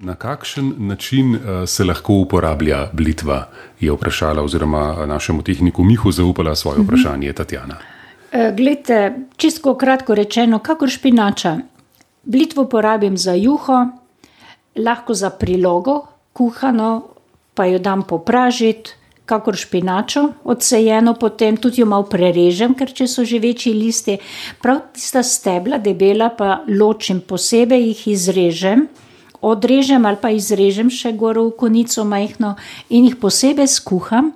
Na kakšen način uh, se lahko uporablja blitva, je vprašala, oziroma našemu tehniku Mihu zaupala svoje mhm. vprašanje Tatjana. E, glejte, čisto kratko rečeno, kakor špinača. Blitvo uporabim za juho, lahko za prilogo, kuhano, pa jo dam popražiti, kakor špinačo, odsejeno, potem tudi jo malo prerežem, ker če so že večji listi, prav tista stebla, debela, pa ločim posebej, jih izrežem odrežem ali pa izrežem še goro v konico majhno in jih posebej skuham,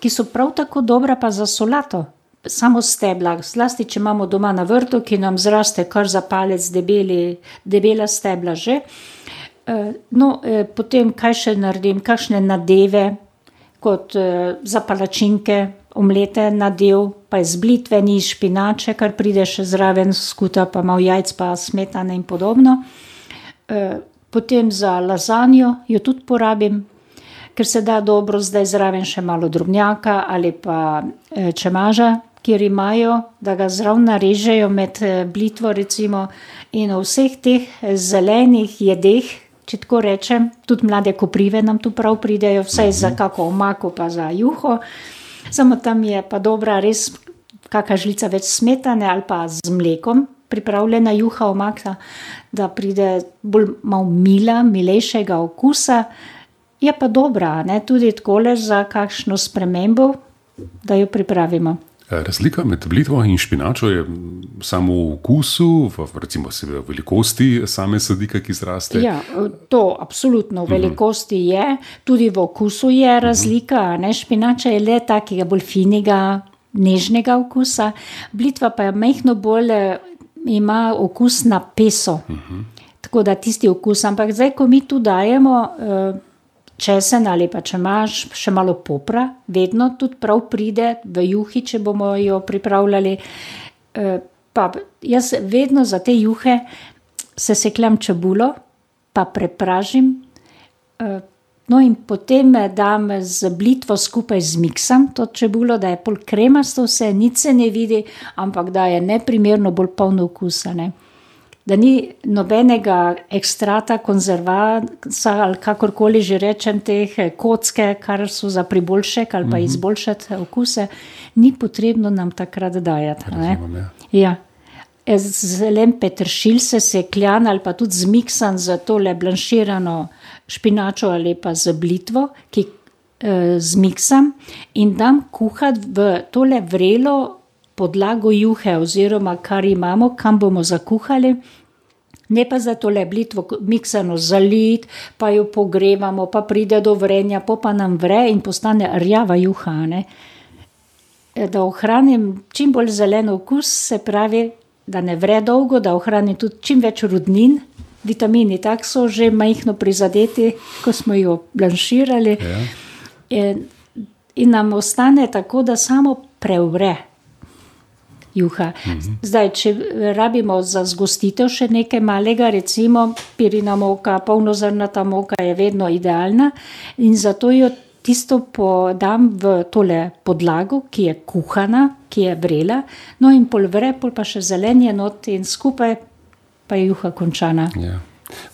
ki so prav tako dobra pa za solato. Samo stebla, zlasti če imamo doma na vrtu, ki nam zraste kar za palec, debeli, debela stebla že. Eh, no, eh, potem kaj še naredim, kakšne nadeve, kot eh, za palačinke, omlete nadev, pa iz blitve, ni špinače, kar pride še zraven, skuta pa malo jajc, pa smetane in podobno. Potem za lazanjo jo tudi porabim, ker se da dobro zdaj zraven še malo drobnjaka ali pa eh, čemaža, kjer imajo, da ga zraven narežejo med eh, blitvo. Recimo, in v vseh teh eh, zelenih jedeh, če tako rečem, tudi mlade koprive nam tu prav pridejo, vsaj za mhm. kako omako, pa za juho. Samo tam je pa dobra, res kakšna žlica več smetane ali pa z mlekom, pripravljena juha omaka, da pride bolj malo mila, milejšega okusa. Je pa dobra, ne? tudi tako le za kakšno spremembo, da jo pripravimo. Razlika med blitvo in špinačo je samo v okusu, v, recimo v velikosti same sadike, ki zraste. Ja, to absolutno v mhm. velikosti uh -huh. je, tudi v okusu je razlika. Uh -huh. Špinača je le takega bolj finega, nežnega okusa, blitva pa je mehko bolj ima okus na peso. Uh -huh. Tako da tisti okus, ampak zdaj, ko mi tu dajemo uh, česen ali pa če imaš še malo popra, vedno tudi prav pride v juhi, če bomo jo pripravljali. Uh, pa jaz vedno za te juhe se sekljam čebulo, pa prepražim. No, in potem dam z blitvo skupaj z miksom to čebulo, da je pol kremasto, vse nič se ne vidi, ampak da je neprimerno bolj polno okusa. Ne? Da ni nobenega ekstrata, konzervansa ali kakorkoli že rečem, teh kocke, kar so za priboljšek ali pa mhm. izboljšati okuse, ni potrebno nam takrat dajati. Razumem, ja. Zelen petršilj se sekljan ali pa tudi zmiksan za tole blanširano špinačo ali pa z blitvo, ki eh, zmiksam in dam kuhati v tole vrelo podlago juhe oziroma kar imamo, kam bomo zakuhali. Ne pa za tole blitvo miksano zalit, pa jo pogrevamo, pa pride do vrenja, pa pa nam vre in postane rjava juha. Ne? Da ohranim čim bolj zelen okus, se pravi, da ne vre dolgo, da ohranim tudi čim več rudnin, vitamini, tako so že majhno prizadeti, ko smo jo blanširali. Ja. In, in nam ostane tako, da samo prevre. Juha. Mhm. Zdaj, če rabimo za zgostitev še nekaj malega, recimo pirina moka, polnozrnata moka je vedno idealna in zato jo tisto podam v tole podlago, ki je kuhana, ki je vrela, no in pol vre, pol pa še zelenje not in skupaj pa je juha končana. Ja.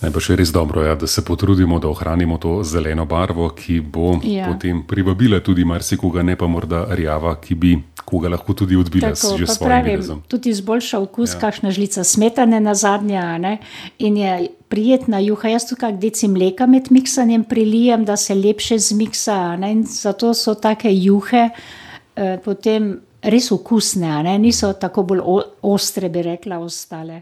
Najbrž je res dobro, ja, da se potrudimo, da ohranimo to zeleno barvo, ki bo ja. potem privabila tudi marsikoga, ne pa morda rjava, ki bi koga lahko tudi odbila Tako, s svojim videzom. Tudi izboljša okus, ja. kakšna žlica smetane na zadnja ne? in je prijetna juha. Jaz tu kak deci mleka med miksanjem prilijem, da se lepše zmiksa. Ne? In zato so take juhe eh, potem res okusne, niso tako bolj ostre, bi rekla, ostale.